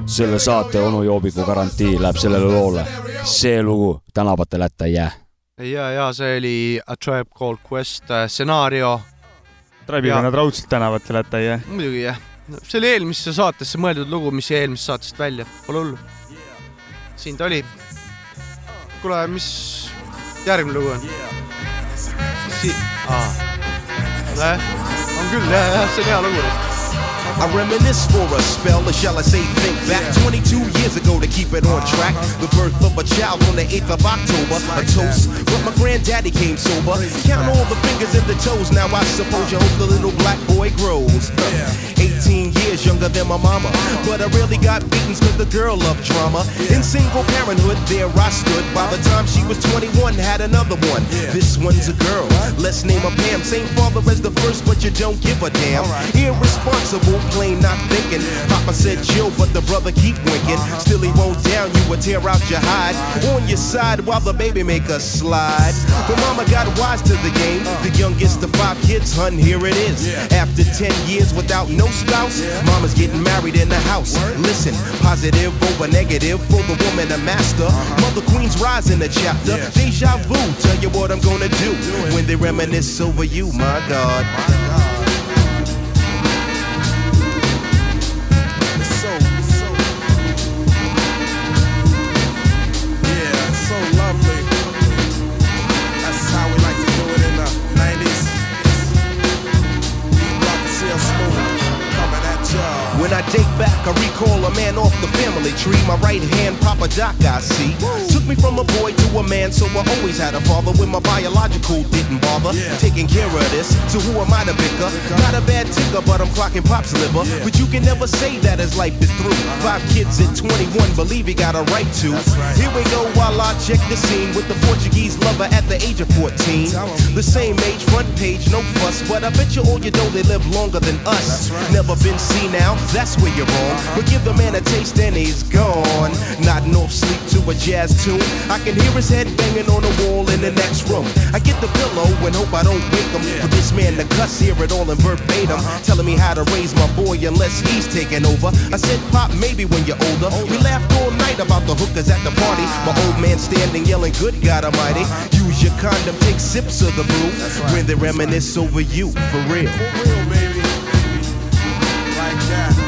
selle saate onu Joobiku garantii läheb sellele loole. see lugu tänavatele hätta ei jää. ja, ja see oli A Tribe Called Quest äh, stsenario. Tribe'iga nad raudselt tänavatele hätta ei jää. muidugi jah, see oli eelmisse saatesse mõeldud lugu, mis jäi eelmisest saatest välja, pole hullu. siin ta oli. kuule, mis järgmine lugu on? Si-, aa, on küll jah, jah, see on hea lugu. I reminisce for a spell, or shall I say think back 22 years ago to keep it on track. The birth of a child on the 8th of October. A toast, but my granddaddy came sober. Count all the fingers and the toes. Now I suppose you hope the little black boy grows. 18 years younger than my mama. But I really got beatings cause the girl loved drama. In single parenthood, there I stood. By the time she was 21, had another one. This one's a girl. Let's name her Pam. Same father as the first, but you don't give a damn. Irresponsible, plain not thinking. Papa said chill, but the brother keep winking. Still he won't down you or tear out your hide. On your side while the baby make a slide. But mama got wise to the game. The youngest of five kids, hun, here it is. After 10 years without no spouse, mama's getting married in the house. Listen, positive over negative for the woman a master. Mother Queen's rise in the chapter. Deja vu, tell you what I'm gonna do when they reminisce over you, my God. Recall a man off the family tree. My right hand, Papa Doc, I see. Took me from a boy to a man, so I always had a father when my biological didn't bother. Taking care of this, so who am I to bicker? Not a bad ticker, but I'm clocking pop's liver. But you can never say that as life is through. Five kids at 21, believe he got a right to. Here we go while I check the scene with the Portuguese lover at the age of 14. The same age, front page, no fuss, but I bet you all you know they live longer than us. Never been seen now, that's where you're wrong. But give the man a taste and he's gone. Nodding off sleep to a jazz tune. I can hear his head banging on the wall in the next room. I get the pillow and hope I don't wake him. For this man to cuss, hear it all in verbatim. Telling me how to raise my boy unless he's taking over. I said, Pop, maybe when you're older. We laughed all night about the hookers at the party. My old man standing yelling, Good God Almighty. Use your condom, take sips of the brew. When they reminisce over you, for real. baby, Like that.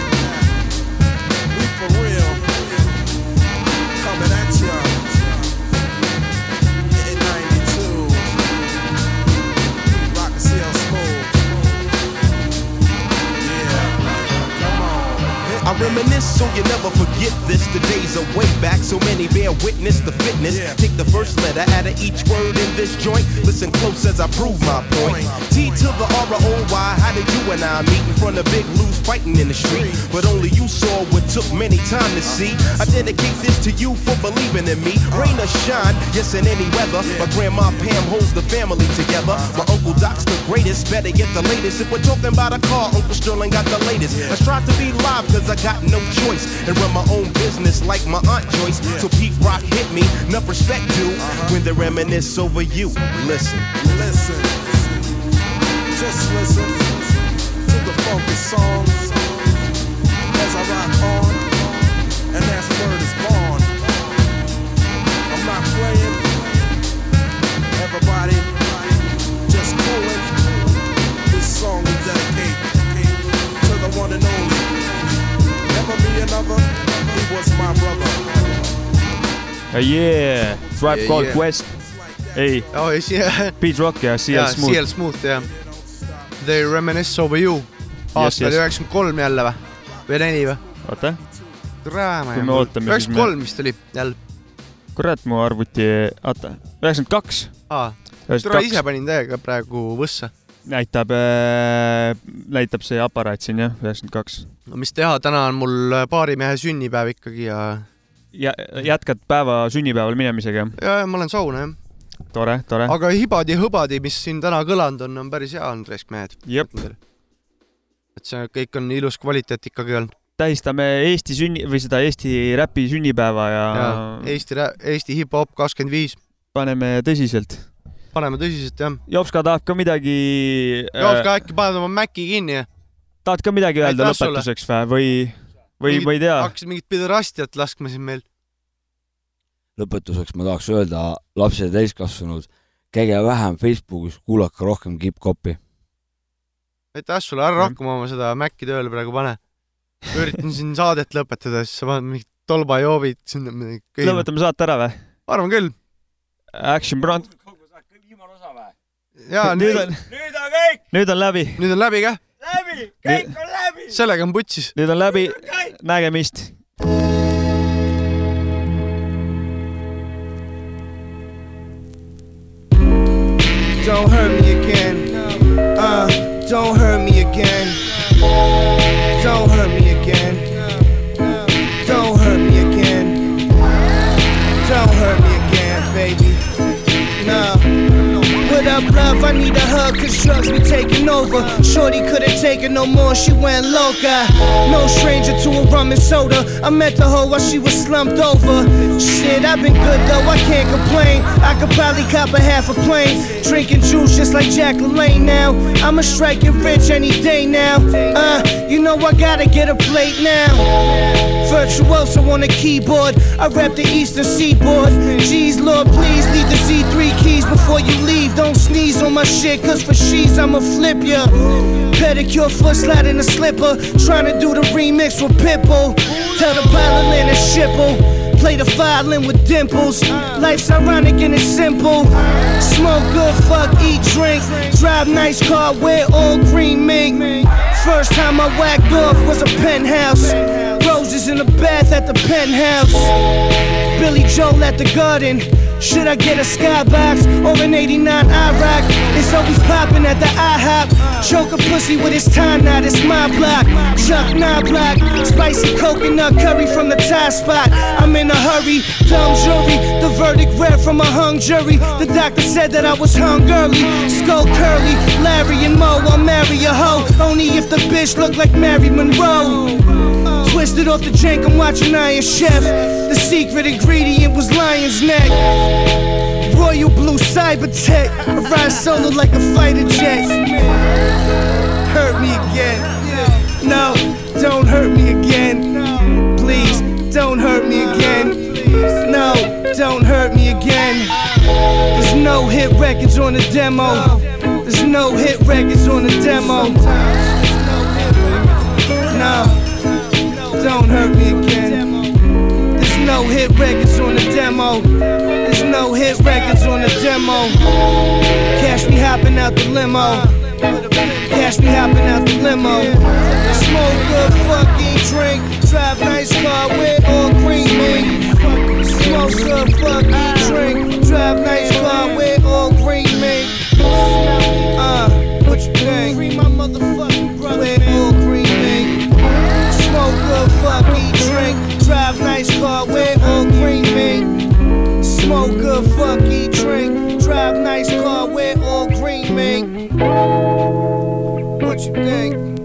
Reminisce so you never forget this. The days are way back, so many bear witness the fitness. Take the first letter out of each word in this joint. Listen close as I prove my point. T to the R O Y. How did you and I meet in front of Big Lou's fighting in the street? But only you saw what took many time to see. I dedicate this to you for believing in me. Rain or shine, yes in any weather. My grandma Pam holds the family together. My uncle Doc's the greatest. Better get the latest. If we're talking about a car, Uncle Sterling got the latest. I strive to be live cause I got no choice and run my own business like my aunt Joyce. So Pete Rock hit me, enough respect due when they reminisce over you. Listen, listen, just listen to the focus songs as I rock on, and that's word is born. I'm not playing, everybody, just coolin'. This song we dedicate to the one and only. Never be another, he was my brother. Uh, yeah, Tribe Yeah, Called yeah. Quest. ei oh,, Beat Rock ja CL jaa, Smooth CL. Smooth jah. They reminisce over you. aasta yes. oli üheksakümmend kolm jälle või? või neli või? oota, üheksakümmend kolm vist oli jälle. kurat, mu arvuti, oota, üheksakümmend kaks. aa, tere, ise panin täiega praegu võssa. näitab äh,, näitab see aparaat siin jah, üheksakümmend kaks. no mis teha, täna on mul baarimehe sünnipäev ikkagi ja, ja jätkad päeva sünnipäeval minemisega? ja ma olen sauna jah. tore, tore. aga hibadi-hõbadi, mis siin täna kõlanud on, on päris hea, Andres, mehed. jep. et see kõik on ilus kvaliteet ikkagi olnud. tähistame Eesti sünni või seda Eesti räpi sünnipäeva ja, ja Eesti, Eesti hip-hop kakskümmend viis. paneme tõsiselt. paneme tõsiselt jah. Jopska tahab ka midagi. Jopska äkki paned oma Maci kinni ja tahad ka midagi öelda lõpetuseks või, või, või ma ei tea. hakkasid mingit piderastiat laskma siin meil. Lõpetuseks ma tahaks öelda, lapsed ja täiskasvanud, käige vähem Facebookis, kuulake rohkem Kipp-Koppi. aitäh sulle, ära rohkem oma seda Maci tööle praegu pane. üritan siin saadet lõpetada, siis sa paned mingid tolbajoovid sinna midagi. lõpetame saate ära või? arvan küll. Action Brand. jaa, nüüd nüüd on, nüüd on kõik, nüüd on läbi. nüüd on läbi kah? läbi, kõik on läbi. sellega on putsis. nüüd on läbi, nägemist. Don't hurt me again. Uh, don't hurt me again. Up, love? I need a hug, cause drugs be taking over. Shorty couldn't take it no more, she went loca. No stranger to a rum and soda. I met the hoe while she was slumped over. Shit, I've been good though, I can't complain. I could probably cop a half a plane. Drinking juice just like Jack LaLanne now. I'ma strike it rich any day now. Uh, you know I gotta get a plate now. Virtuoso on the keyboard. I rap the eastern seaboard. Jeez, Lord, please leave the Z3 keys before you leave. Don't sneeze on my shit, cause for she's I'ma flip ya. Pedicure, foot slide in a slipper. Tryna do the remix with Pitbull. Tell the violin to shipple. Play the violin with dimples. Life's ironic and it's simple. Smoke good, fuck, eat, drink. Drive nice car, wear all green mink. First time I whacked off was a penthouse. Roses in the bath at the penthouse. Billy Joel at the garden. Should I get a skybox or an 89 IROC? It's always popping at the IHOP. Choke a pussy with his time knot, it's my block. Chuck block. Spicy coconut curry from the Thai spot. I'm in a hurry, dumb jury. The verdict read from a hung jury. The doctor said that I was hungry. Skull curly, Larry and Mo, I'll marry a hoe. Only if the bitch look like Mary Monroe. Twisted off the jank, I'm watching Iron Chef. The secret ingredient was lion's neck. Royal blue cyber tech. I ride solo like a fighter jet. Hurt me again. No, don't hurt me again. Please, don't hurt me again. No, don't hurt me again. There's no hit records on the demo. There's no hit records on the demo. No, don't hurt me again. There's no hit records on the demo. There's no hit records on the demo. Cash me hopping out the limo. Cash me hopping out the limo. Smoke good, fucking drink. Drive nice car with all green mink. Smoke good, fucking drink. Drive nice car with all green mink. Uh, what you think? Nice car with all green mink. Smoke good, fucking drink. Drive nice car with all green mink. What you think?